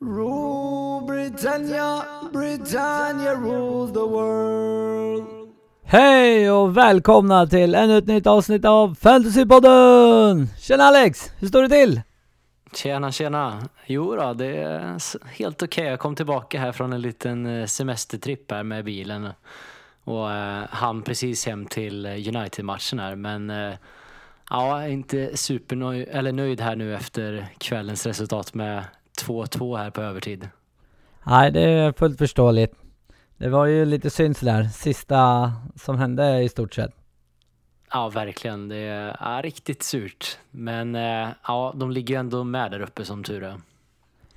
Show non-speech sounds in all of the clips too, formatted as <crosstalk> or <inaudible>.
Rule Britannia, Britannia rules the world. Hej och välkomna till ännu ett nytt avsnitt av Fantasypodden! Tjena Alex, hur står det till? Tjena, tjena. Jo då, det är helt okej. Jag kom tillbaka här från en liten eh, semestertripp här med bilen och eh, hann precis hem till eh, United-matchen här. Men eh, ja, jag är inte supernöjd eller nöjd här nu efter kvällens resultat med 2-2 här på övertid. Nej, det är fullt förståeligt. Det var ju lite synd sådär, sista som hände i stort sett. Ja, verkligen. Det är riktigt surt. Men eh, ja, de ligger ju ändå med där uppe som tur är.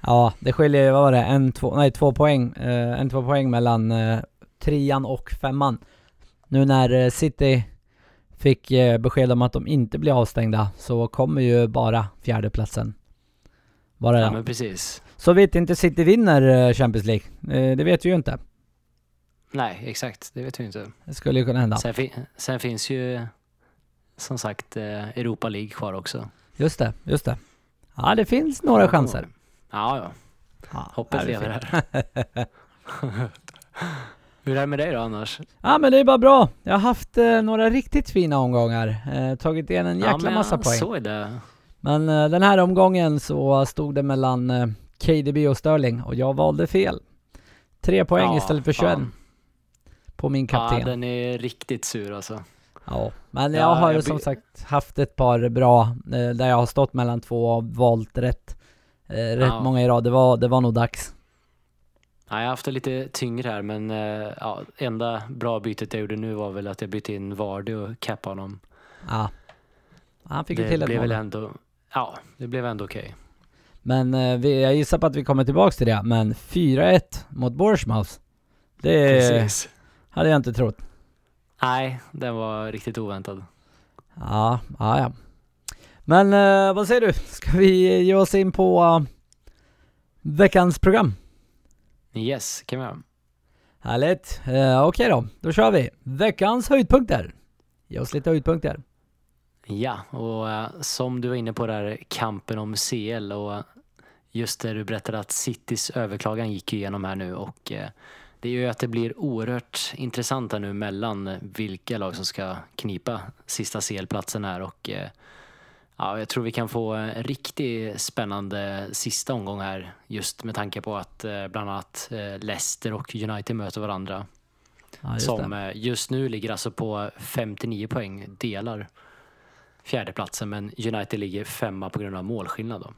Ja, det skiljer ju, vad var det, en, två, nej två poäng, eh, en, två poäng mellan eh, trean och femman. Nu när eh, City fick eh, besked om att de inte blir avstängda så kommer ju bara fjärdeplatsen. Bara Ja, men precis. Så vet inte City vinner eh, Champions League. Eh, det vet vi ju inte. Nej, exakt. Det vet vi inte. Det skulle ju kunna hända. Sen, fi- sen finns ju som sagt eh, Europa League kvar också. Just det, just det. Ja, det finns några chanser. Ja, ja. Ja, Hoppet lever här. <laughs> Hur är det med dig då annars? Ja men det är bara bra. Jag har haft eh, några riktigt fina omgångar. Eh, tagit igen en jäkla ja, men massa jag poäng. såg det. Men eh, den här omgången så stod det mellan eh, KDB och Sterling och jag valde fel. Tre poäng Ja, istället för 21 fan. på min Ja, kapten. Ja, den är riktigt sur alltså. men Ja, jag har ju jag som by- sagt haft ett par bra eh, där jag har stått mellan två och valt rätt. Rätt Ja. många i rad. Det var, det var nog dags. Ja, jag har haft det lite tyngre här men ja, enda bra bytet jag gjorde nu var väl att jag bytte in Vardy och cappade honom. Ja. Han fick det till ett blev mål. väl ändå, ja, det blev ändå okej. Men eh, vi, jag gissar på att vi kommer tillbaks till det, men 4-1 mot Bournemouth. Det Precis. hade jag inte trott. Nej, den var riktigt oväntad. Ja, ja, ja. Men eh, vad säger du? Ska vi ge oss in på eh, veckans program? Yes, kan vi göra. Härligt. Uh, Okej då, då kör vi. Veckans höjdpunkter. Ge oss lite höjdpunkter. Ja, och eh, som du var inne på där, kampen om CL och just det du berättade att Citys överklagan gick igenom här nu och eh, det gör ju att det blir oerhört intressant här nu mellan vilka lag som ska knipa sista CL-platsen här och eh, ja, jag tror vi kan få en riktigt spännande sista omgång här just med tanke på att bland annat Leicester och United möter varandra Ja, just som det. just nu ligger alltså på 59 poäng, delar fjärdeplatsen, men United ligger femma på grund av målskillnad. Då.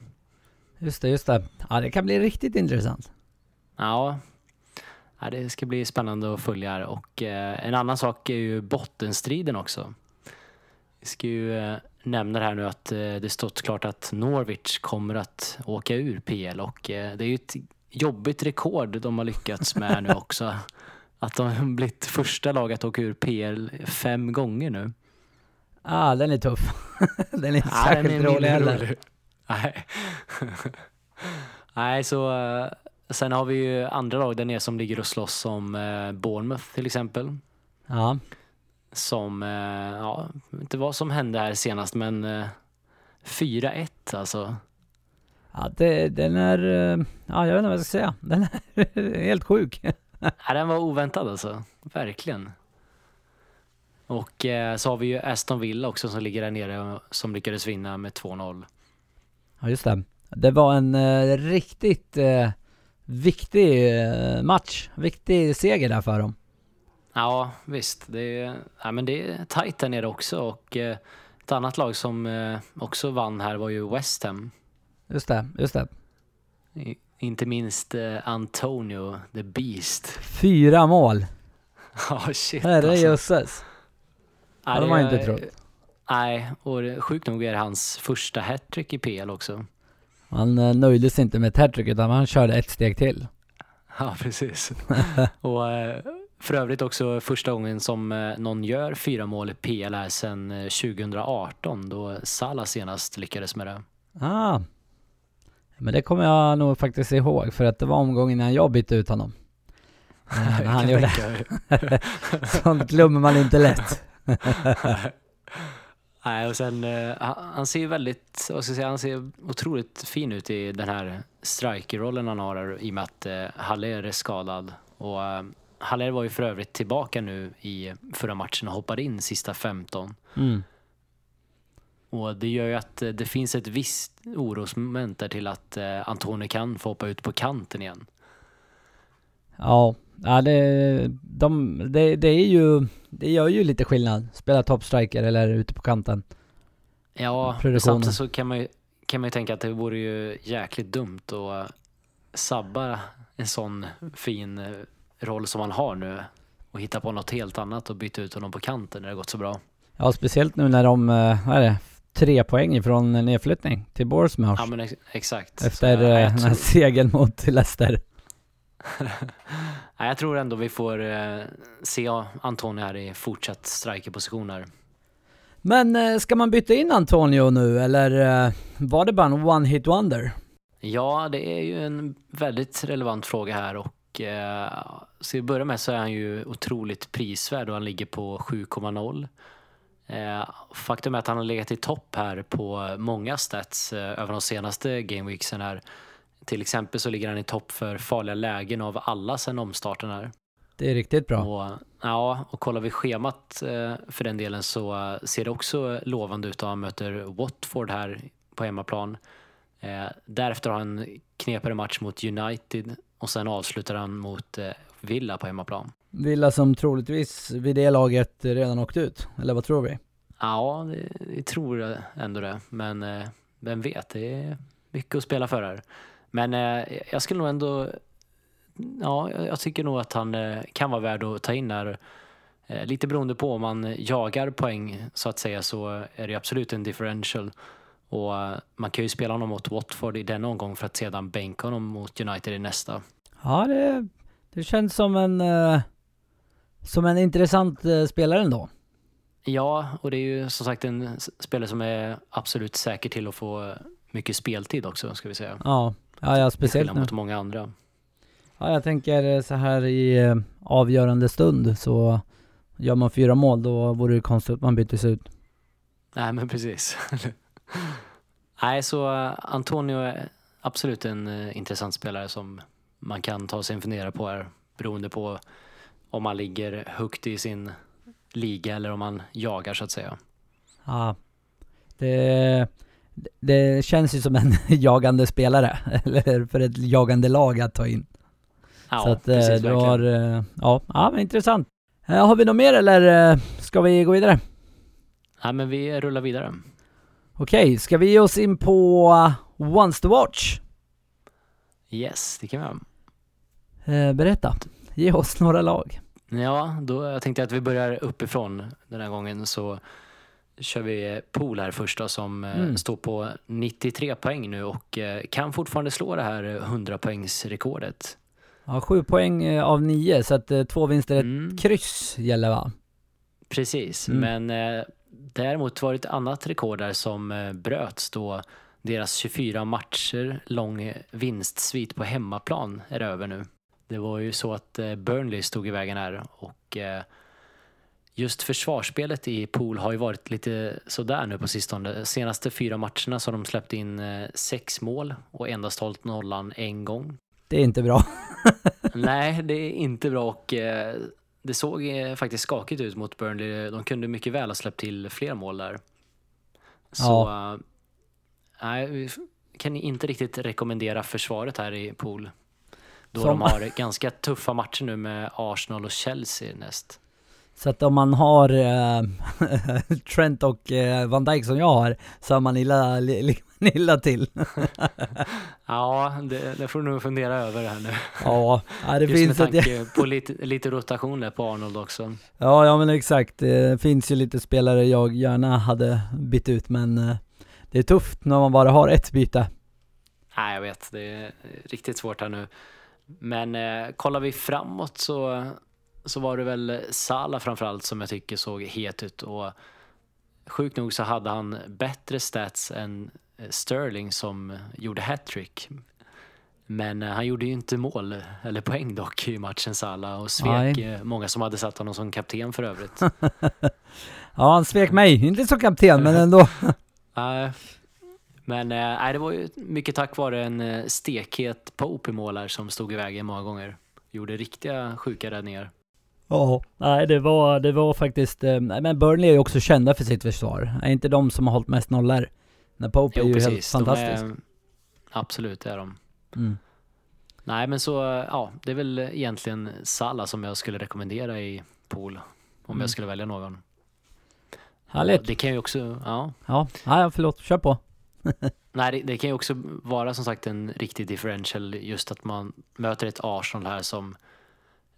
Just det, just det. Ja, det kan bli riktigt intressant. Ja, ja, det ska bli spännande att följa här. Och eh, en annan sak är ju bottenstriden också. Vi ska ju eh, nämna här nu att eh, det stått klart att Norwich kommer att åka ur PL och eh, det är ju ett jobbigt rekord de har lyckats med nu <laughs> också. Att de har blivit första lag att åka ur PL fem gånger nu. Ja, den är tuff. <laughs> den är inte Ja, särskilt rolig heller. Nej. <laughs> Nej, så eh, sen har vi ju andra lag där nere som ligger och slåss om eh, Bournemouth till exempel. Ja, Som, eh, ja, inte vad som hände här senast men eh, 4-1 alltså. ja det, den är... eh, Ja, jag vet inte vad jag ska säga. Den är <laughs> helt sjuk. Ja, den var oväntad alltså, verkligen. Och eh, så har vi ju Aston Villa också som ligger där nere som lyckades vinna med 2-0. Ja, just det. Det var en eh, riktigt eh, viktig eh, match. Viktig seger där för dem. Ja, visst. Det är, ja, men det är tajt där nere också och eh, ett annat lag som eh, också vann här var ju West Ham. Just det, just det. I, inte minst Antonio, the Beast. Fyra mål. <laughs> Ja, shit Herre alltså. jösses. Ja, hade det man inte trott. Nej, och det- sjukt nog är det hans första hattrick i PL också. Han eh, nöjde sig inte med ett hattrick utan han körde ett steg till. <laughs> Ja, precis. och eh, för övrigt också första gången som eh, någon gör fyra mål i PL här sedan eh, 2018 då Salah senast lyckades med det. Ah. Men det kommer jag nog faktiskt ihåg för att det var omgången när jag bytte ut honom. <laughs> När han gjorde. <laughs> Sånt glömmer man inte lätt. <laughs> Nej, och sen, eh, han, ser ju väldigt, vad ska jag säga, han ser otroligt fin ut i den här striker-rollen han har i och med att eh, Haller är skadad. Och eh, Haller var ju för övrigt tillbaka nu i förra matchen och hoppade in sista 15. Mm. Och det gör ju att det finns ett visst orosmoment där till att Antoni kan få hoppa ut på kanten igen. Ja, ja det, de, det, det är ju, det gör ju lite skillnad. Spela toppstriker eller ute på kanten. Ja, samtidigt så kan man, ju, kan man ju tänka att det vore ju jäkligt dumt att eh, sabba en sån fin eh, roll som han har nu och hitta på något helt annat och byta ut honom på kanten när det gått så bra. Ja, speciellt nu när de, eh, vad är det, tre poäng ifrån nedflyttning till Bournemouth. Ja men ex exakt. efter den här tror, segern mot Leicester. <laughs> nej, jag tror ändå vi får eh, se Antoni här i fortsatt strikerposition här. Men eh, ska man byta in Antonio nu eller eh, var det bara en one hit wonder? Ja, det är ju en väldigt relevant fråga här och eh, så i början med så är han ju otroligt prisvärd och han ligger på 7,0. Eh, faktum är att han har legat i topp här på många stats eh, över de senaste gameweeksen här. Till exempel så ligger han i topp för farliga lägen av alla sedan omstarten här. Det är riktigt bra. Och, ja, och kollar vi schemat eh, för den delen så eh, ser det också lovande ut. Han möter Watford här på hemmaplan. Eh, därefter har han knepigare match mot United och sen avslutar han mot Villa på hemmaplan. Villa som troligtvis vid det laget redan åkt ut, eller vad tror vi? Ja, det, vi tror ändå det. Men vem vet, det är mycket att spela för här. Men eh, jag skulle nog ändå... Ja, jag tycker nog att han eh, kan vara värd att ta in här. Eh, lite beroende på om man jagar poäng så att säga så är det absolut en differential. Och eh, man kan ju spela honom mot Watford i denna omgång för att sedan bänka honom mot United i nästa. Ja, det, det känns som en, eh, som en intressant eh, spelare ändå. Ja, och det är ju som sagt en spelare som är absolut säker till att få mycket speltid också, ska vi säga. Ja, ja, ja speciellt nu. mot många andra. Ja, jag tänker eh, så här i eh, avgörande stund så gör man fyra mål, då vore det konstigt att man byttes ut. Nej, men precis. <laughs> Nej, så eh, Antonio är absolut en intressant spelare som man kan ta sig en fundera på här beroende på om man ligger högt i sin liga eller om man jagar så att säga. Ja, det, det känns ju som en <laughs> jagande spelare, <laughs> eller för ett jagande lag att ta in. Ja, så att eh, precis, du har, eh, ja, ja men intressant. Eh, har vi något mer eller ska vi gå vidare? Nej, men vi rullar vidare. Okej, ska vi ge oss in på Once to Watch? Yes, det kan vi göra. Berätta, ge oss några lag. Ja, då jag tänkte att vi börjar uppifrån den här gången så kör vi pool här först då, som eh, Mm. står på 93 poäng nu och eh, kan fortfarande slå det här 100 poängsrekordet. Ja, sju poäng eh, av nio, så att två vinster, ett Mm, kryss gäller va? precis, Mm. men eh, däremot var det ett annat rekord där som eh, bröts då deras 24 matcher lång vinstsvit på hemmaplan är över nu. Det var ju så att eh, Burnley stod i vägen här och just försvarsspelet i pool har ju varit lite sådär nu på sistone. De senaste fyra matcherna så har de släppt in eh, sex mål och endast hållit nollan en gång. Det är inte bra. <laughs> Nej, det är inte bra och eh, det såg eh, faktiskt skakigt ut mot Burnley. De kunde mycket väl ha släppt till fler mål där. Så eh, nej, vi kan inte riktigt rekommendera försvaret här i pool. Då Som- de har ganska tuffa matcher nu med Arsenal och Chelsea näst. Så att om man har eh, <laughs> Trent och eh, Van Dijk som jag har, så är man illa, li, <laughs> illa till. <laughs> Ja, det, det får du nog fundera över här nu. ja, det Just finns med tanke på lite, lite rotation där på Arnold också. ja, ja men exakt. Det finns ju lite spelare jag gärna hade bytt ut, men eh, det är tufft när man bara har ett byte. Nej, jag vet. Det är riktigt svårt här nu. Men eh, kollar vi framåt så, så var det väl Sala framförallt som jag tycker såg het ut. Och sjukt nog så hade han bättre stats än eh, Sterling som gjorde hattrick. Men eh, han gjorde ju inte mål, eller poäng dock, i matchen Salah och svek Nej. eh, många som hade satt honom som kapten för övrigt. <laughs> Ja, han svek mig. Inte som kapten, men ändå. <laughs> Nej. Men nej, det var ju mycket tack vare en stekhet Pope i mål som stod i vägen många gånger. Gjorde riktiga sjuka räddningar. Ja, nej det var, det var faktiskt, eh, nej, men Burnley är ju också kända för sitt försvar. Är inte de som har hållit mest nollor? När Pope är ju helt fantastisk. De är, absolut, det är de. Mm. Nej, men så, ja, det är väl egentligen Salah som jag skulle rekommendera i pool. Om Mm. jag skulle välja någon. Härligt. Och Det kan ju också, ja. Ja, nej, förlåt, kör på. <laughs> Nej, det, det kan ju också vara som sagt en riktig differential just att man möter ett Arsenal här som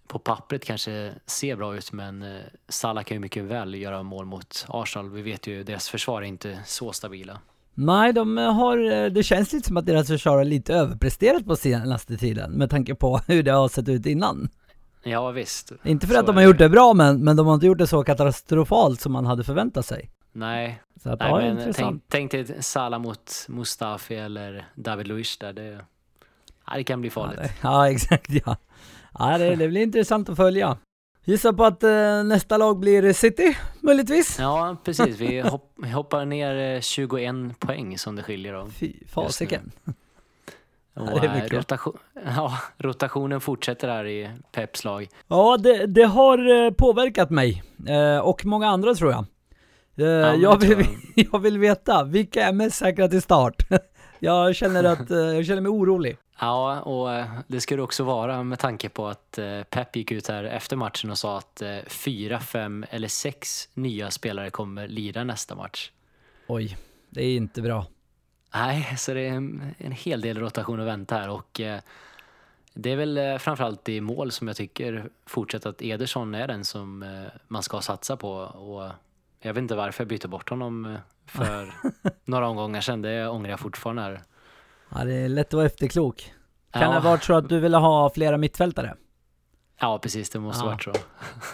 på pappret kanske ser bra ut men eh, Salah kan ju mycket väl göra mål mot Arsenal. Vi vet ju deras försvar är inte så stabila. Nej, de har, eh, det känns lite som att deras försvar har lite överpresterat på senaste tiden med tanke på <laughs> hur det har sett ut innan. Ja visst. Inte för Så att de har gjort det bra men, men de har inte gjort det så katastrofalt som man hade förväntat sig. Nej, Så att, Nej ja, men tänk, tänk dig Salah mot Mustafi eller David Luiz där. Det, ja, det kan bli farligt. Ja, det, ja <laughs> exakt ja. Ja det, det blir intressant att följa. Gissar på att eh, nästa lag blir City, möjligtvis? Ja, precis. Vi hopp, hoppar ner eh, 21 poäng som det skiljer om. Fy fasiken. Och, Ja, det är eh, rotation, ja, rotationen fortsätter här i Peps lag. Ja, det, det har eh, påverkat mig. Eh, och många andra tror jag. Eh, men jag, vill, jag. <laughs> jag vill veta, vilka är mest säkra till start? <laughs> jag känner att, eh, jag känner mig orolig. Ja, och eh, det ska det också vara med tanke på att eh, Pep gick ut här efter matchen och sa att eh, fyra, fem eller sex nya spelare kommer lira nästa match. Oj, det är inte bra. Nej, så det är en, en hel del rotation att vänta här och det är väl framförallt i mål som jag tycker fortsatt att Ederson är den som man ska satsa på och jag vet inte varför jag bytte bort honom för <laughs> några omgångar sedan. Det ångrar jag fortfarande här. Ja, det är lätt att vara efterklok. Kan det Ja. ha varit så att du ville ha flera mittfältare? Ja, precis. Det måste Ja. varit så.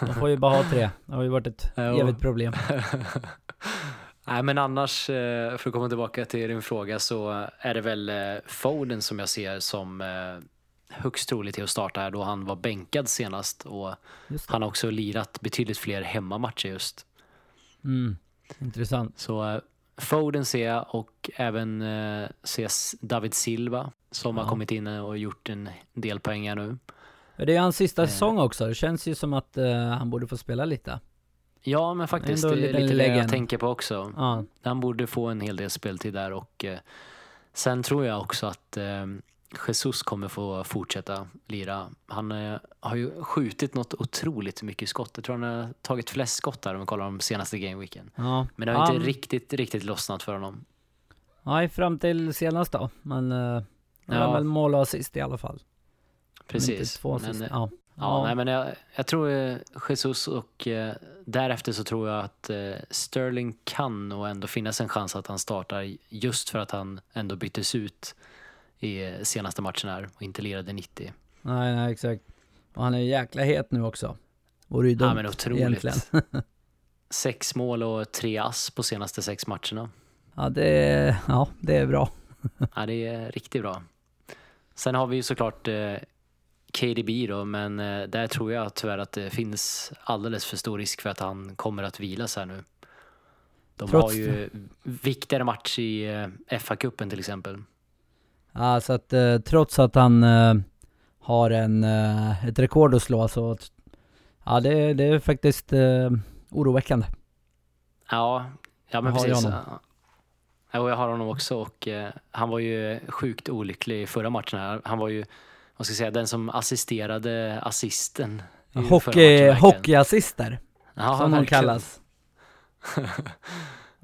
De får ju bara ha tre. Det har ju varit ett Jo. evigt problem. <laughs> Nej, men annars, eh, för att komma tillbaka till din fråga, så är det väl eh, Foden som jag ser som eh, högst troligt till att starta här då han var bänkad senast och det. han har också lirat betydligt fler hemmamatcher just. Mm. Intressant. Så Foden ser jag och även eh, ser S- David Silva som Ja. har kommit in och gjort en del poäng här nu. Det är hans sista Eh. säsong också. Det känns ju som att eh, han borde få spela lite. Ja, men faktiskt, det är lite det jag tänker på också. Ja. Han borde få en hel del speltid där och eh, sen tror jag också att eh, Jesus kommer få fortsätta lira. Han eh, har ju skjutit något otroligt mycket skott. Jag tror han har tagit flest skott där om vi kollar de senaste gameweeken. ja. Men det har han, inte riktigt, riktigt lossnat för honom. Nej, fram till senast då. Men uh, han Ja. väl mål och assist i alla fall. Precis. Men, assist. eh, Ja. Ja, nej, men jag, jag tror eh, Jesus och eh, därefter så tror jag att eh, Sterling kan nog ändå finnas en chans att han startar just för att han ändå byttes ut i eh, senaste matchen här och inte lirade 90. Nej, nej, exakt. Och han är jäkla het nu också. Vore ju dumt Ja men otroligt. egentligen. <laughs> sex mål och tre ass på senaste sex matcherna. Ja, det är, ja, det är bra. <laughs> Ja, det är riktigt bra. Sen har vi ju såklart eh, KDB då, men eh, där tror jag tyvärr att det finns alldeles för stor risk för att han kommer att vilas här nu. De Trots har ju viktigare match i eh, FA-cupen till exempel. Ja, så att eh, trots att han eh, har en, eh, ett rekord att slå så, ja det, det är faktiskt eh, oroväckande. Ja, ja men Jag precis. och jag har honom också och eh, han var ju sjukt olycklig i förra matchen här. Han var ju, vad ska jag säga, den som assisterade assisten. Hockey, hockeyassister, Ja, som de verkligen. kallas. <laughs>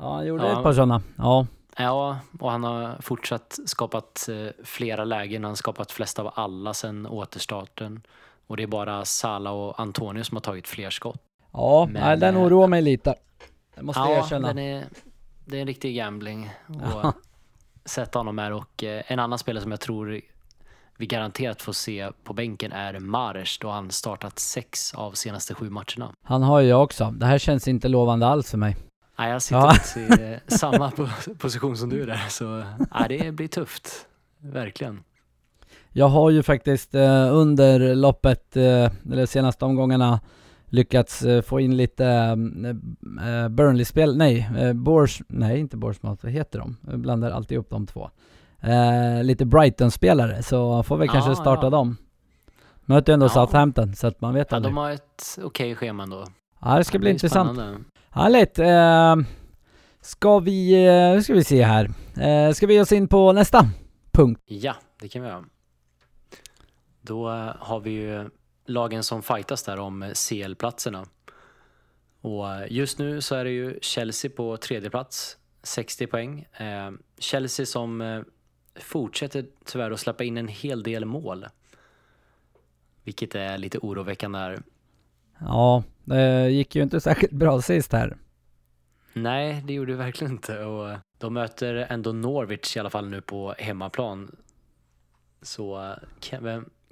Ja, han gjorde Ja. ett par sådana. Ja, Ja, och han har fortsatt skapat eh, flera lägen. Han har skapat flest av alla sedan återstarten. Och det är bara Sala och Antonio som har tagit fler skott. ja Men, nej, den eh, oroar mig lite. Det måste jag ja, erkänna. är, det är en riktig gambling att Ja. <laughs> sätta honom här. Och eh, en annan spelare som jag tror vi garanterat får se på bänken är Mares då han startat sex av senaste sju matcherna. Han har ju jag också. Det här känns inte lovande alls för mig. Nej, jag sitter Ja. i eh, <laughs> samma po- position som du där, så nej, det blir tufft. Verkligen. Jag har ju faktiskt eh, under loppet, eh, eller senaste omgångarna, lyckats få in lite Burnley-spel, nej, Bors, nej inte Bournemouth, vad heter de? Jag blandar alltid upp de två. Lite Brighton-spelare, så får vi Ja, kanske starta ja. dem. Möter ju ändå Ja. Southampton, så att man vet Ja, aldrig. de har ett okej schema ändå. Ja, det ska bli är intressant. spännande. Härligt. Eh, ska vi, eh, nu ska vi se här. Eh, ska vi ge oss in på nästa punkt? Ja, det kan vi göra. Då eh, har vi ju lagen som fightas där om eh, CL-platserna. Och eh, just nu så är det ju Chelsea på tredje plats, 60 poäng. Ehm, Chelsea som fortsätter tyvärr att släppa in en hel del mål. Vilket är lite oroväckande här. Ja, det gick ju inte särskilt bra sist här. Nej, det gjorde det verkligen inte. Och de möter ändå Norwich i alla fall nu på hemmaplan. Så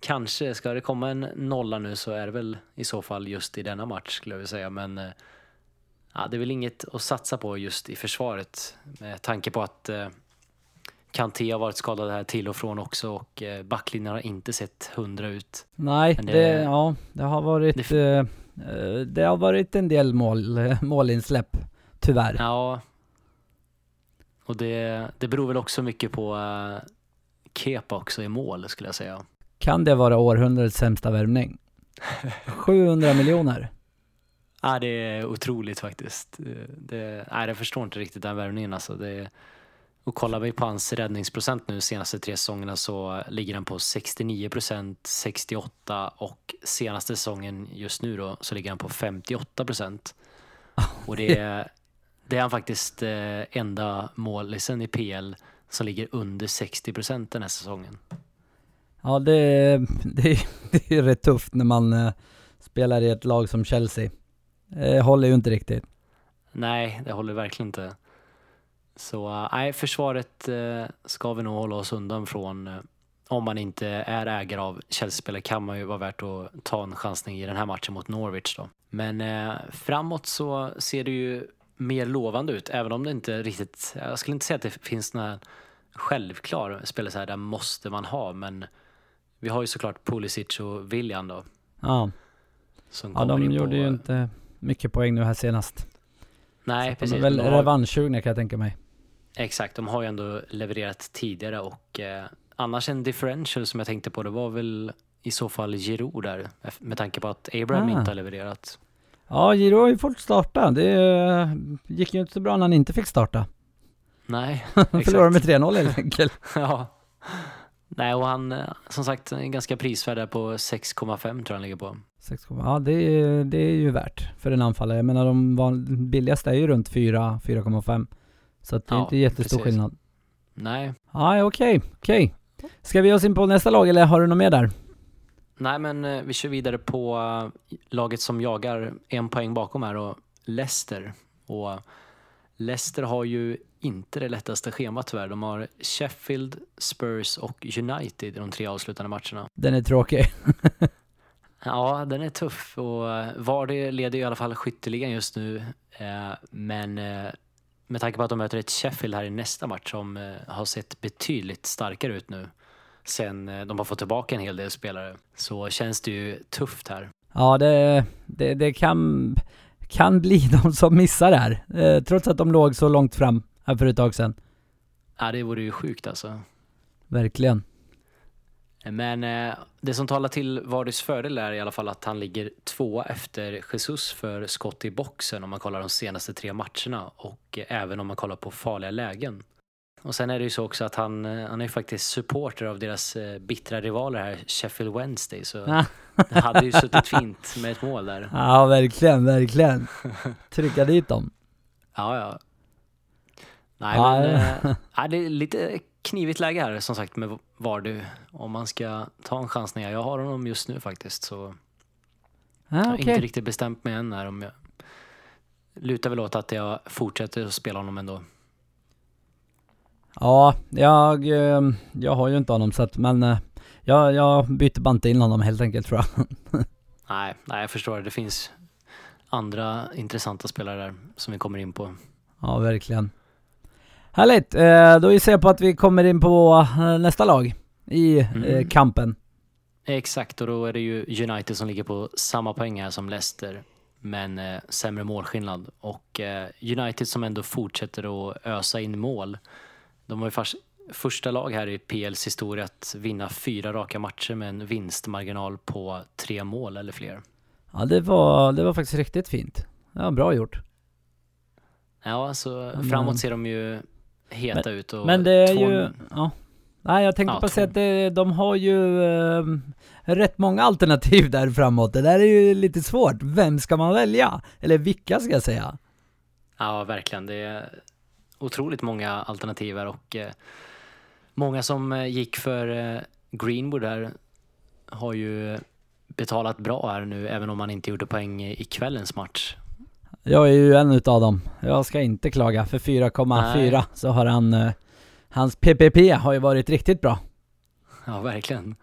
kanske, ska det komma en nolla nu så är det väl i så fall just i denna match skulle jag vilja säga. Men eh, ja, det är väl inget att satsa på just i försvaret med tanke på att eh, Kanté har varit skadad här till och från också och eh, backlinjen har inte sett hundra ut. Nej, det, det- ja, det har varit, det- eh, eh, det har varit en del mål, målinsläpp, tyvärr. Ja. Och det, det beror väl också mycket på uh, Kepa också i mål skulle jag säga. Kan det vara århundradets sämsta värvning? <laughs> 700 miljoner. Ja, det är otroligt faktiskt. Det, nej, jag förstår inte riktigt den värvningen alltså. Det, och kollar vi på hans räddningsprocent nu senaste tre säsongerna så ligger den på 69 procent, 68 och senaste säsongen just nu då så ligger han på 58 procent. Och det är, det är han faktiskt eh, enda målisen i PL som ligger under 60 procent den här säsongen. Ja, det, det, <laughs> det är rätt tufft när man eh, spelar i ett lag som Chelsea. Det håller ju inte riktigt. Nej, det håller verkligen inte. Så äh, nej, försvaret eh, ska vi nog hålla oss undan från. eh, om man inte är ägare av Chelsea-spelare kan man ju vara värt att ta en chansning i den här matchen mot Norwich då. Men eh, framåt så ser det ju mer lovande ut, även om det inte riktigt, jag skulle inte säga att det finns några självklar spelare så här, där måste man ha, men vi har ju såklart Pulisic och William då. Ja, Som ja de gjorde ju inte mycket poäng nu här senast. Nej, Så precis. De är väl revanschsugna kan jag tänka mig. Exakt, de har ju ändå levererat tidigare och eh, annars en differential som jag tänkte på det var väl i så fall Giroud där med tanke på att Abraham Ah. inte har levererat. Ja, Giro har ju fått starta. Det eh, gick ju inte så bra när han inte fick starta. Nej, <laughs> Han förlorade med 3-0 helt <laughs> enkelt. ja. Nej, och han eh, som sagt är ganska prisvärd där på 6,5 tror jag han ligger på. 6, ja, det är, det är ju värt för en anfallare. Jag menar de billigaste är ju runt 4, 4,5. Så att det är Ja, inte jättestor precis. skillnad. Nej, Ja, okej, okej. Ska vi ge oss in på nästa lag eller har du något mer där? nej men eh, vi kör vidare på eh, laget som jagar en poäng bakom här och Leicester. Och Leicester har ju inte det lättaste schemat tyvärr. De har Sheffield, Spurs och United i de tre avslutande matcherna. Den är tråkig. <laughs> Ja, den är tuff och eh, Vardy leder i alla fall skytteligan just nu. Men med tanke på att de möter ett Sheffield här i nästa match som eh, har sett betydligt starkare ut nu sen eh, de har fått tillbaka en hel del spelare så känns det ju tufft här. Ja, det, det, det kan, kan bli <laughs> de som missar det här. Eh, trots att de låg så långt fram här för ett tag sedan. Ja, det vore ju sjukt alltså. Verkligen. Men eh, det som talar till Vardys fördel är i alla fall att han ligger två efter Jesus för skott i boxen om man kollar de senaste tre matcherna och eh, även om man kollar på farliga lägen. Och sen är det ju så också att han, eh, han är ju faktiskt supporter av deras eh, bittra rivaler här, Sheffield Wednesday, så <laughs> det hade ju suttit fint med ett mål där. Ja, verkligen, verkligen. Trycka dit dem. Ja, ja. Nej, men ja, det är lite knivigt läge här som sagt med Vardy om man ska ta en chansning. Jag har honom just nu faktiskt så Ja, Jag har inte riktigt bestämt mig än här om jag lutar väl åt att jag fortsätter att spela honom ändå. Ja, jag, eh, jag har ju inte honom så att, men eh, jag, jag byter bara inte in honom helt enkelt tror jag. <laughs> Nej, nej, jag förstår. Det finns andra intressanta spelare där som vi kommer in på. Ja, verkligen. Härligt, eh, då gissar jag på att vi kommer in på eh, nästa lag. i eh, Mm. kampen. Exakt, och då är det ju United som ligger på samma poäng här som Leicester, men sämre målskillnad. Och United som ändå fortsätter att ösa in mål. De var ju första lag här i PLs historia att vinna fyra raka matcher med en vinstmarginal på tre mål eller fler. Ja det var, det var faktiskt riktigt fint. Ja, bra gjort. Ja, så Men- framåt ser de ju heta ut. Och Men det är ju, ja. Nej jag tänkte Ja, bara säga att det, de har ju eh, rätt många alternativ <laughs> där framåt. Det där är ju lite svårt. Vem ska man välja? Eller vilka ska jag säga? Ja, verkligen. Det är otroligt många alternativ här och eh, många som eh, gick för eh, Greenwood här har ju betalat bra här nu, även om man inte gjorde poäng i kvällens match. Jag är ju en utav dem. Jag ska inte klaga. För 4,4 Nej. så har han, eh, hans PPP har ju varit riktigt bra. Ja, verkligen.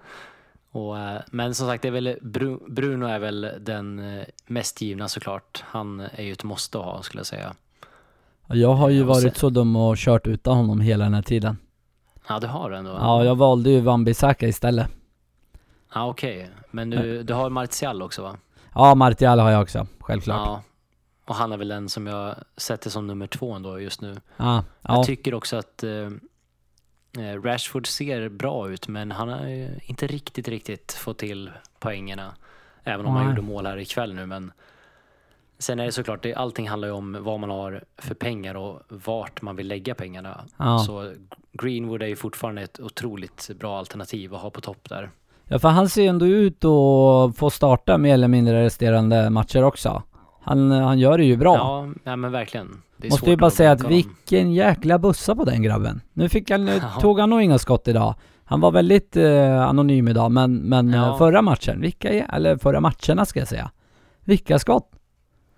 Och, eh, men som sagt, det är väl Bru- Bruno är väl den eh, mest givna såklart. Han är ju ett måste ha skulle jag säga. Jag har ju Ja, och varit så dum och kört utan honom hela den här tiden. Ja, du har ändå. Ja, jag valde ju Wan-Bissaka istället. Ja, okej. Men du, du har Martial också va? Ja, Martial har jag också, självklart. Ja. Och han är väl den som jag sätter som nummer två ändå just nu. Ja. Jag tycker också att eh, eh, Rashford ser bra ut, men han har ju inte riktigt, riktigt fått till poängerna. Även om han Nej. gjorde mål här ikväll nu, men sen är det såklart, det, allting handlar ju om vad man har för pengar och vart man vill lägga pengarna. Ja. Så Greenwood är ju fortfarande ett otroligt bra alternativ att ha på topp där. ja, för han ser ju ändå ut att få starta mer eller mindre resterande matcher också. Han, han gör det ju bra. Ja, ja men verkligen. Det Måste ju bara säga att bänka honom. vilken jäkla bussa på den grabben. Nu fick han, nu <laughs> Ja. tog han nog inga skott idag. Han var väldigt eh, anonym idag, men, men Ja. eh, förra matchen, vilka, eller förra matcherna ska jag säga. Vilka skott!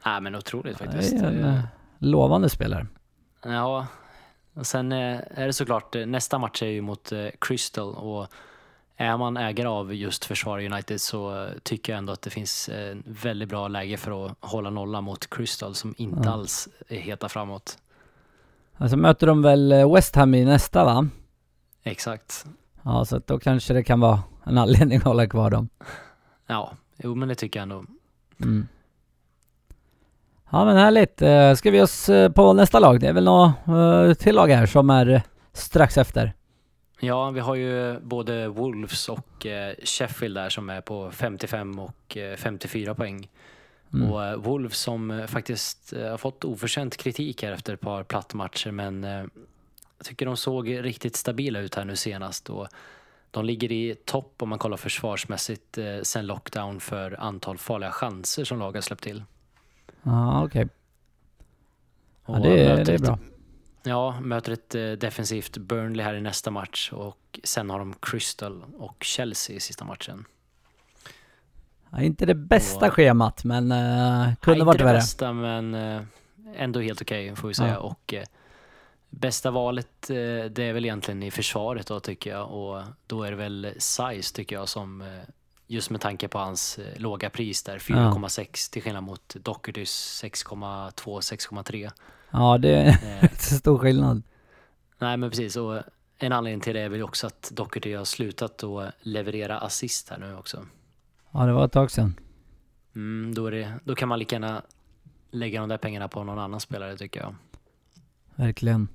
Ja, men otroligt Det faktiskt. är en Eh, eh, lovande spelare. Ja, och sen eh, är det såklart, eh, nästa match är ju mot eh, Crystal och är man ägare av just Försvar United så tycker jag ändå att det finns eh, väldigt bra läge för att hålla nolla mot Crystal som inte Ja. alls är heta framåt. Alltså möter de väl eh, West Ham i nästa va? Exakt. Ja, så att då kanske det kan vara en anledning att hålla kvar dem. <laughs> Ja, jo men det tycker jag ändå. Mm. Ja men härligt. Eh, Ska vi oss på nästa lag? Det är väl något till lag här som är strax efter. Ja, vi har ju både Wolves och eh, Sheffield där som är på 55 och eh, 54 poäng. Mm. Och eh, Wolves som eh, faktiskt eh, har fått oförtjänt kritik här efter ett par plattmatcher men eh, jag tycker de såg riktigt stabila ut här nu senast och de ligger i topp om man kollar försvarsmässigt eh, sen lockdown för antal farliga chanser som lag har släppt till. Ja okej. Ja, Och det, det är bra. Ja, möter ett eh, defensivt Burnley här i nästa match och sen har de Crystal och Chelsea i sista matchen. Ja, inte det bästa Och- schemat men uh, kunde Ja, varit inte det värre. bästa men eh, ändå helt okej får vi säga. Ja. Och eh, bästa valet det är väl egentligen i försvaret då tycker jag och då är det väl size tycker jag som just med tanke på hans låga pris där 4,6 till skillnad mot Dohertys 6,2 6,3. Ja det är Eh, <laughs> stor skillnad. nej men precis och en anledning till det är väl också att Doherty har slutat att leverera assist här nu också. Ja det var ett tag sedan. Mm, då, det, då kan man lika gärna lägga de där pengarna på någon annan spelare tycker jag. Verkligen.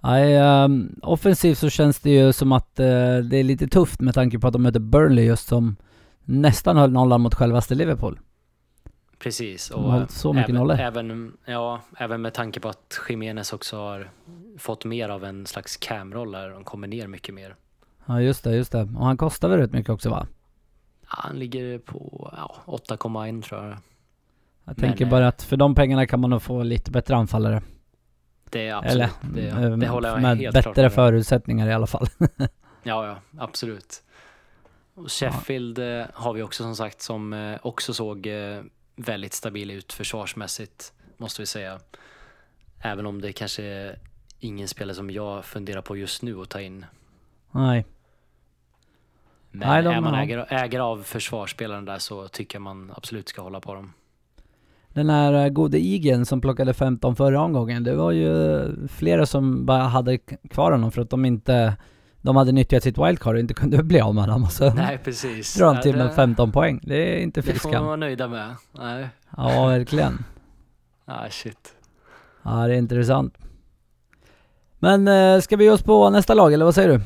Nej, ehm, offensivt så känns det ju som att eh, det är lite tufft med tanke på att de möter Burnley just som nästan höll nollan mot självaste Liverpool. Precis. De har så mycket även, nollor. även, ja, även med tanke på att Jiménez också har fått mer av en slags cam-roll där. De kommer ner mycket mer. Ja just det, just det. Och han kostar väl rätt mycket också va? Ja, han ligger på ja, 8,1 tror jag. Jag Men, tänker eh, bara att för de pengarna kan man nog få lite bättre anfallare. Det är absolut. det, eh, det håller jag med helt bättre klart förutsättningar i alla fall. <laughs> Ja, ja, absolut. Och Sheffield eh, har vi också som sagt som eh, också såg eh, väldigt stabil ut försvarsmässigt, måste vi säga. Även om det kanske är ingen spelare som jag funderar på just nu att ta in. Nej. Men Nej, de är man ägare, ägare av försvarsspelaren där så tycker jag man absolut ska hålla på dem. Den här eh, gode Igen som plockade 15 förra omgången, det var ju flera som bara hade kvar honom för att de inte de hade nyttjat sitt wildcard och inte kunde <laughs> bli av med honom och så Nej precis. drar Ja, till det- med 15 poäng. Det är inte Det fy får man vara nöjda med. Nej. Ja, verkligen. <laughs> Ah, shit. Ja, det är intressant. Men eh, ska vi ge oss på nästa lag, eller vad säger du?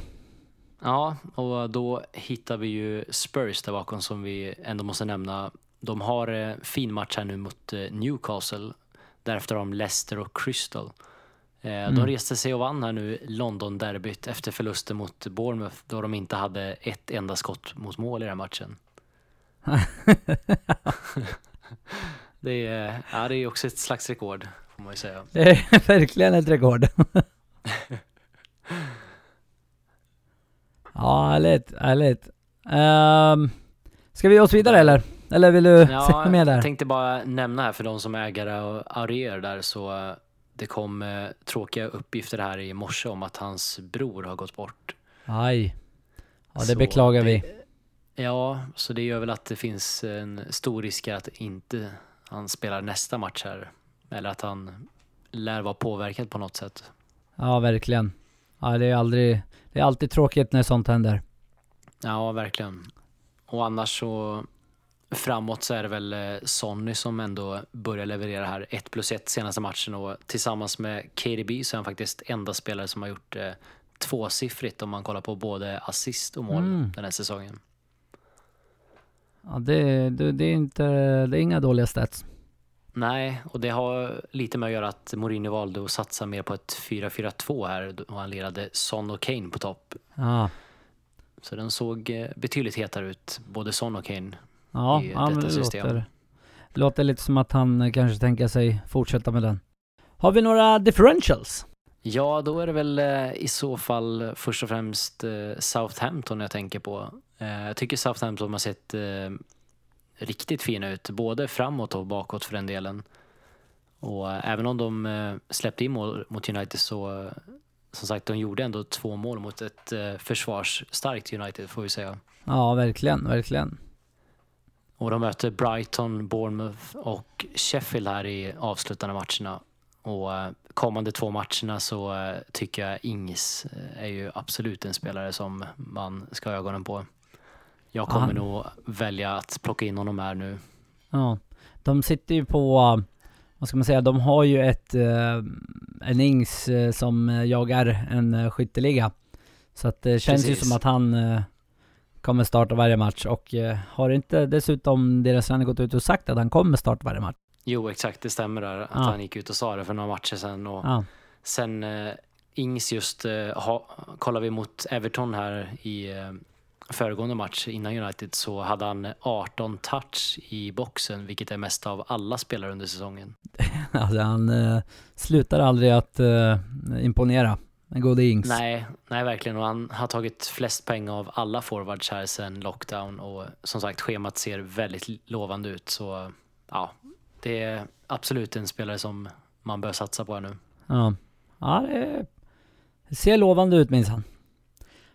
Ja, och då hittar vi ju Spurs där bakom som vi ändå måste nämna. De har eh, fin match här nu mot eh, Newcastle. Därefter har de Leicester och Crystal. Eh, Mm. De reste sig och vann här nu London-derbyt efter förlusten mot Bournemouth då de inte hade ett enda skott mot mål i den här matchen. <laughs> det, är, ja, det är också ett slags rekord får man ju säga. <laughs> Det är verkligen ett rekord. <laughs> ja, härligt, härligt. Um, ska vi ge oss vidare eller? Eller vill du säga med där? jag tänkte bara nämna här för de som är ägare och Aurier där så det kom eh, tråkiga uppgifter här i morse om att hans bror har gått bort. Aj. Ja, det Så beklagar det- vi. Ja, så det gör väl att det finns en stor risk att inte han spelar nästa match här. Eller att han lär vara påverkad på något sätt. Ja, verkligen. Ja, det är aldrig... Det är alltid tråkigt när sånt händer. Ja, verkligen. Och annars så framåt så är det väl eh, Sonny som ändå börjar leverera här. 1 plus 1 senaste matchen och tillsammans med KDB så är han faktiskt enda spelare som har gjort eh, tvåsiffrigt om man kollar på både assist och mål Mm. den här säsongen. Ja, det, det, det är inte... Det är inga dåliga stats. Nej, och det har lite med att göra att Mourinho valde att satsa mer på ett 4-4-2 här och han lirade Son och Kane på topp. Ja. Så den såg eh, betydligt hetare ut, både Son och Kane. Ja, i ja detta det system. låter, låter lite som att han eh, kanske tänker sig fortsätta med den. Har vi några differentials? Ja, då är det väl eh, i så fall först och främst eh, Southampton jag tänker på. Jag tycker Southampton har sett riktigt fina ut, både framåt och bakåt för den delen. Och även om de släppte in mål mot United så, som sagt, de gjorde ändå två mål mot ett försvarsstarkt United får vi säga. Ja, verkligen, verkligen. Och de möter Brighton, Bournemouth och Sheffield här i avslutande matcherna. Och eh, kommande två matcherna så eh, tycker jag Ings eh, är ju absolut en spelare som man ska ha ögonen på. Jag kommer Han- nog välja att plocka in honom här nu. Ja. De sitter ju på, vad ska man säga, de har ju ett, en Ings som jagar en skytteliga. Så att det känns ju Precis. som att han kommer starta varje match och eh, har inte dessutom deras tränare gått ut och sagt att han kommer starta varje match? Jo, exakt, det stämmer där att Ja. han gick ut och sa det för några matcher sedan. Och Ja. sen eh, Ings just, eh, ha, kollar vi mot Everton här i eh, föregående match innan United så hade han 18 touch i boxen, vilket är mest av alla spelare under säsongen. <laughs> Alltså han eh, slutar aldrig att eh, imponera. En gode Ings. Nej, nej verkligen. Och han har tagit flest poäng av alla forwards här sedan lockdown och som sagt schemat ser väldigt lovande ut. Så ja, det är absolut en spelare som man bör satsa på här nu. Ja, ja det, det ser lovande ut minsann.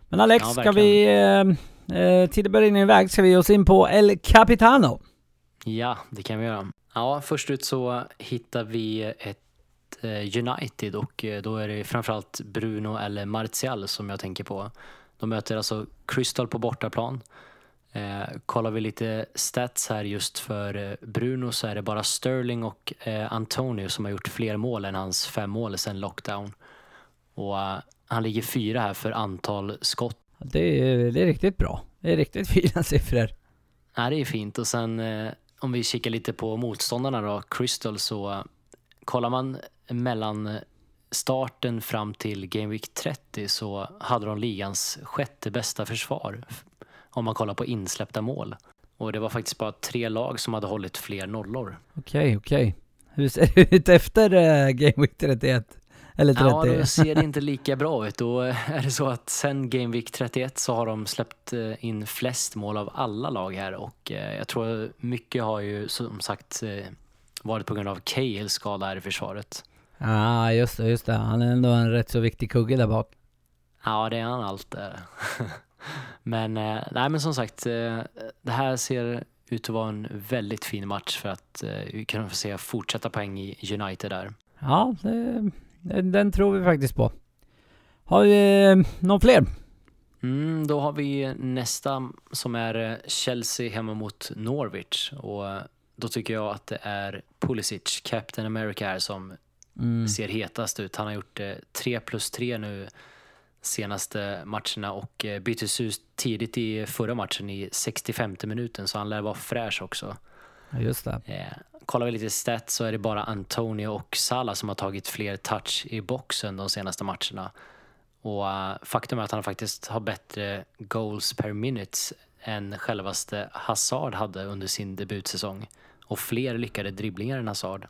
Men Alex, Ja, ska vi... Eh, eh, till att börja in i väg ska vi ge oss in på El Capitano. Ja, det kan vi göra. Ja, först ut så hittar vi ett United och eh, då är det framförallt Bruno eller Martial som jag tänker på. De möter alltså Crystal på bortaplan. Eh, kollar vi lite stats här just för eh, Bruno så är det bara Sterling och eh, Antonio som har gjort fler mål än hans fem mål sedan lockdown. Och eh, han ligger fyra här för antal skott. Det är, det är riktigt bra. Det är riktigt <laughs> fina siffror. Ja, det är fint. Och sen eh, om vi kikar lite på motståndarna då, Crystal, så eh, kollar man mellan starten fram till Game Week 30 så hade de ligans sjätte bästa försvar om man kollar på insläppta mål. Och det var faktiskt bara tre lag som hade hållit fler nollor. Okej, okej. Hur ser det ut efter eh, Game Week 31? Eller 30? Ja, då ser det inte <laughs> lika bra ut. Då är det så att sen Game Week 31 så har de släppt eh, in flest mål av alla lag här och eh, jag tror mycket har ju som sagt varit på grund av Cales skada här i försvaret. Ah, just det, just det. Han är ändå en rätt så viktig kugge där bak. Ja, det är han allt <laughs> men, eh, nej men som sagt, eh, det här ser ut att vara en väldigt fin match för att eh, vi kan få se fortsätta poäng i United där. Ja, det, den, tror vi faktiskt på. Har vi någon fler? Mm, då har vi nästa som är Chelsea hemma mot Norwich. Och då tycker jag att det är Pulisic, Captain America här, som Mm. ser hetast ut. Han har gjort eh, 3 plus 3 nu senaste matcherna och eh, byttes ut tidigt i förra matchen i 65 minuten så han lär vara fräsch också. Ja, just det. Eh, kollar vi lite stats så är det bara Antonio och Salah som har tagit fler touch i boxen de senaste matcherna. Och eh, faktum är att han faktiskt har bättre goals per minute än självaste Hazard hade under sin debutsäsong. Och fler lyckade dribblingar än Hazard.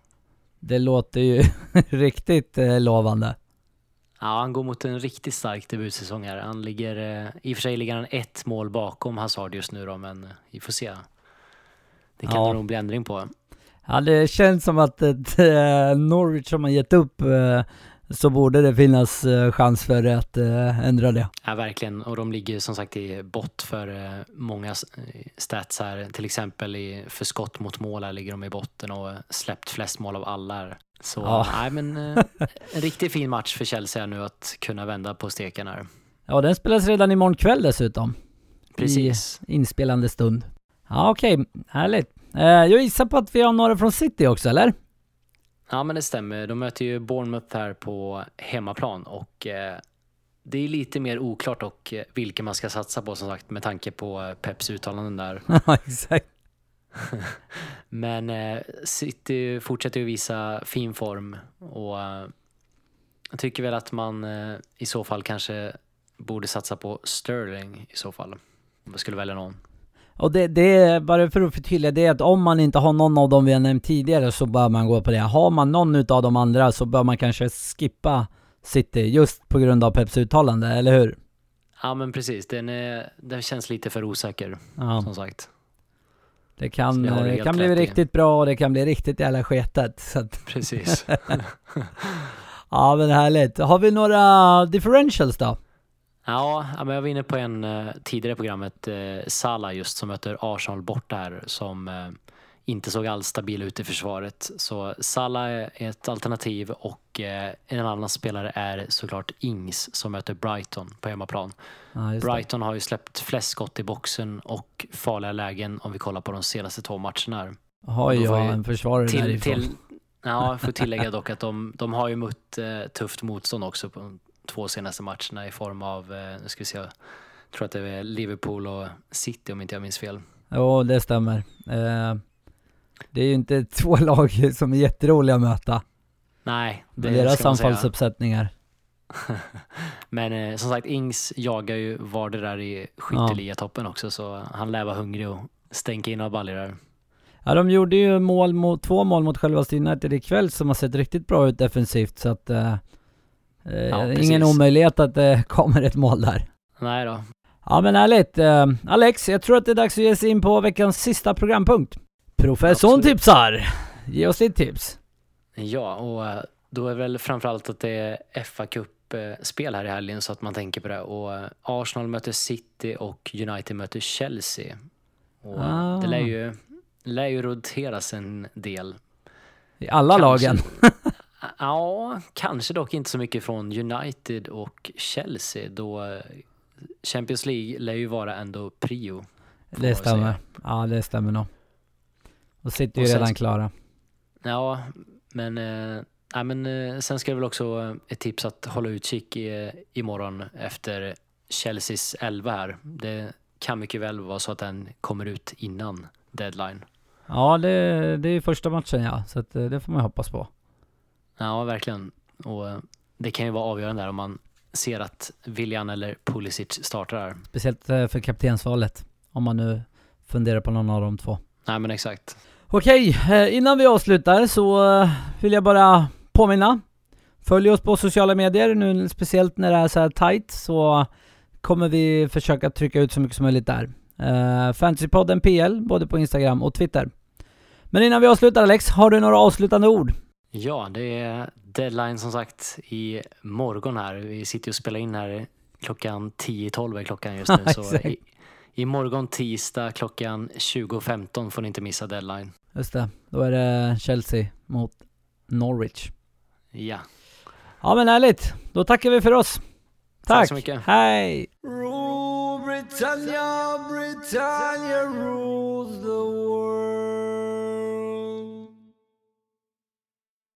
Det låter ju <laughs> riktigt eh, lovande. Ja, han går mot en riktigt stark debutsäsong här. Han ligger, eh, I och för sig ligger han ett mål bakom Hazard just nu då, men vi får se. Det kan Ja. nog bli ändring på. Ja, det känns som att ett, eh, Norwich som har gett upp eh, så borde det finnas eh, chans för att eh, ändra det. Ja, verkligen. Och de ligger som sagt i bott för eh, många stats här. Till exempel i, för skott mot mål här ligger de i botten och släppt flest mål av alla. Så Ja. nej, men <laughs> en riktigt fin match för Chelsea nu att kunna vända på steken här. Ja, den spelas redan imorgon kväll dessutom. Precis. I inspelande stund. Ja, okej. Härligt. Eh, jag gissar på att vi har några från City också, eller? Ja, men det stämmer. De möter ju Bournemouth här på hemmaplan och eh, det är lite mer oklart och eh, vilka man ska satsa på som sagt med tanke på eh, Peps uttalanden där. <laughs> Ja, exakt. <laughs> Men eh, City fortsätter ju visa fin form och eh, jag tycker väl att man eh, i så fall kanske borde satsa på Sterling i så fall. Om jag skulle välja någon. Och det, det är, bara för att förtydliga, det är att om man inte har någon av dem vi har nämnt tidigare så bör man gå på det. Har man någon utav de andra så bör man kanske skippa City just på grund av Peps uttalande, eller hur? Ja men precis, den, är, den känns lite för osäker Ja, som sagt. det kan, det helt kan bli i. riktigt bra och det kan bli riktigt jävla sketet. Så att, <laughs> Precis. ja men härligt. Har vi några differentials då? Ja, men jag var inne på en eh, tidigare i programmet, eh, Salah just som möter Arsenal borta här som eh, inte såg alls stabil ut i försvaret. Så Salah är ett alternativ och en annan spelare är såklart Ings som möter Brighton på hemmaplan. Det. Brighton har ju släppt flest skott i boxen och farliga lägen om vi kollar på de senaste två matcherna. Har jag en försvarare Till, därifrån. till, ja, jag får <laughs> tillägga dock att de, de har ju mött eh, tufft motstånd också på två senaste matcherna i form av, eh, nu ska vi se, jag tror att det är Liverpool och City om inte jag minns fel. Jo, det stämmer. Eh, det är ju inte <laughs> två lag som är jätteroliga att möta. Nej, Med det deras man säga. anfallsuppsättningar. <laughs> Men eh, som sagt, Ings jagar ju var det där i skytteligatoppen också så han lär vara hungrig och stänka in några baljor där. Ja, de gjorde ju mål mot, två mål mot själva United ikväll som har sett riktigt bra ut defensivt så att eh, eh, precis. ingen omöjlighet att det <laughs> kommer ett mål där. Nej då, Ja men härligt. Eh, Alex, jag tror att det är dags att ge sig in på veckans sista programpunkt. Professorn Absolut. tipsar! Ge oss lite tips. Ja, och eh, då är väl framförallt att det är fa Cup-spel här i helgen så att man tänker på det. Och Arsenal möter City och United möter Chelsea. Och Ah. Det lär ju, lär ju roteras en del. I alla Kanske- lagen. <laughs> Ja, kanske dock inte så mycket från United och Chelsea då eh, Champions League lär ju vara ändå prio. Det stämmer. Ja det stämmer nog. Och sitter ju Och sen- redan klara. Ja, men, eh, ja, men eh, sen ska det väl också ett tips att hålla utkik i, imorgon efter Chelseas 11 här. Det kan mycket väl vara så att den kommer ut innan deadline. Ja det, det är ju första matchen ja, så att, det får man hoppas på. Ja, verkligen. Och eh, det kan ju vara avgörande där om man ser att Willian eller Pulisic startar här. Speciellt eh, för kaptensvalet. Om man nu funderar på någon av de två. Nej, men exakt. Okej, eh, innan vi avslutar så vill jag bara påminna. Följ oss på sociala medier nu, speciellt när det är så här tight så kommer vi försöka trycka ut så mycket som möjligt där. Fantasypodden PL, både på Instagram och Twitter. Men innan vi avslutar Alex, har du några avslutande ord? Ja, det är deadline som sagt i morgon här. Vi sitter och spelar in här klockan 10-12 är klockan just nu. <laughs> så Exakt. i, i morgon tisdag klockan 20.15 får ni inte missa deadline. Just det, då är det Chelsea mot Norwich. Ja, Ja men härligt, då tackar vi för oss. Tack Tack, så mycket. hej! Rule Britannia, Britannia rules the world.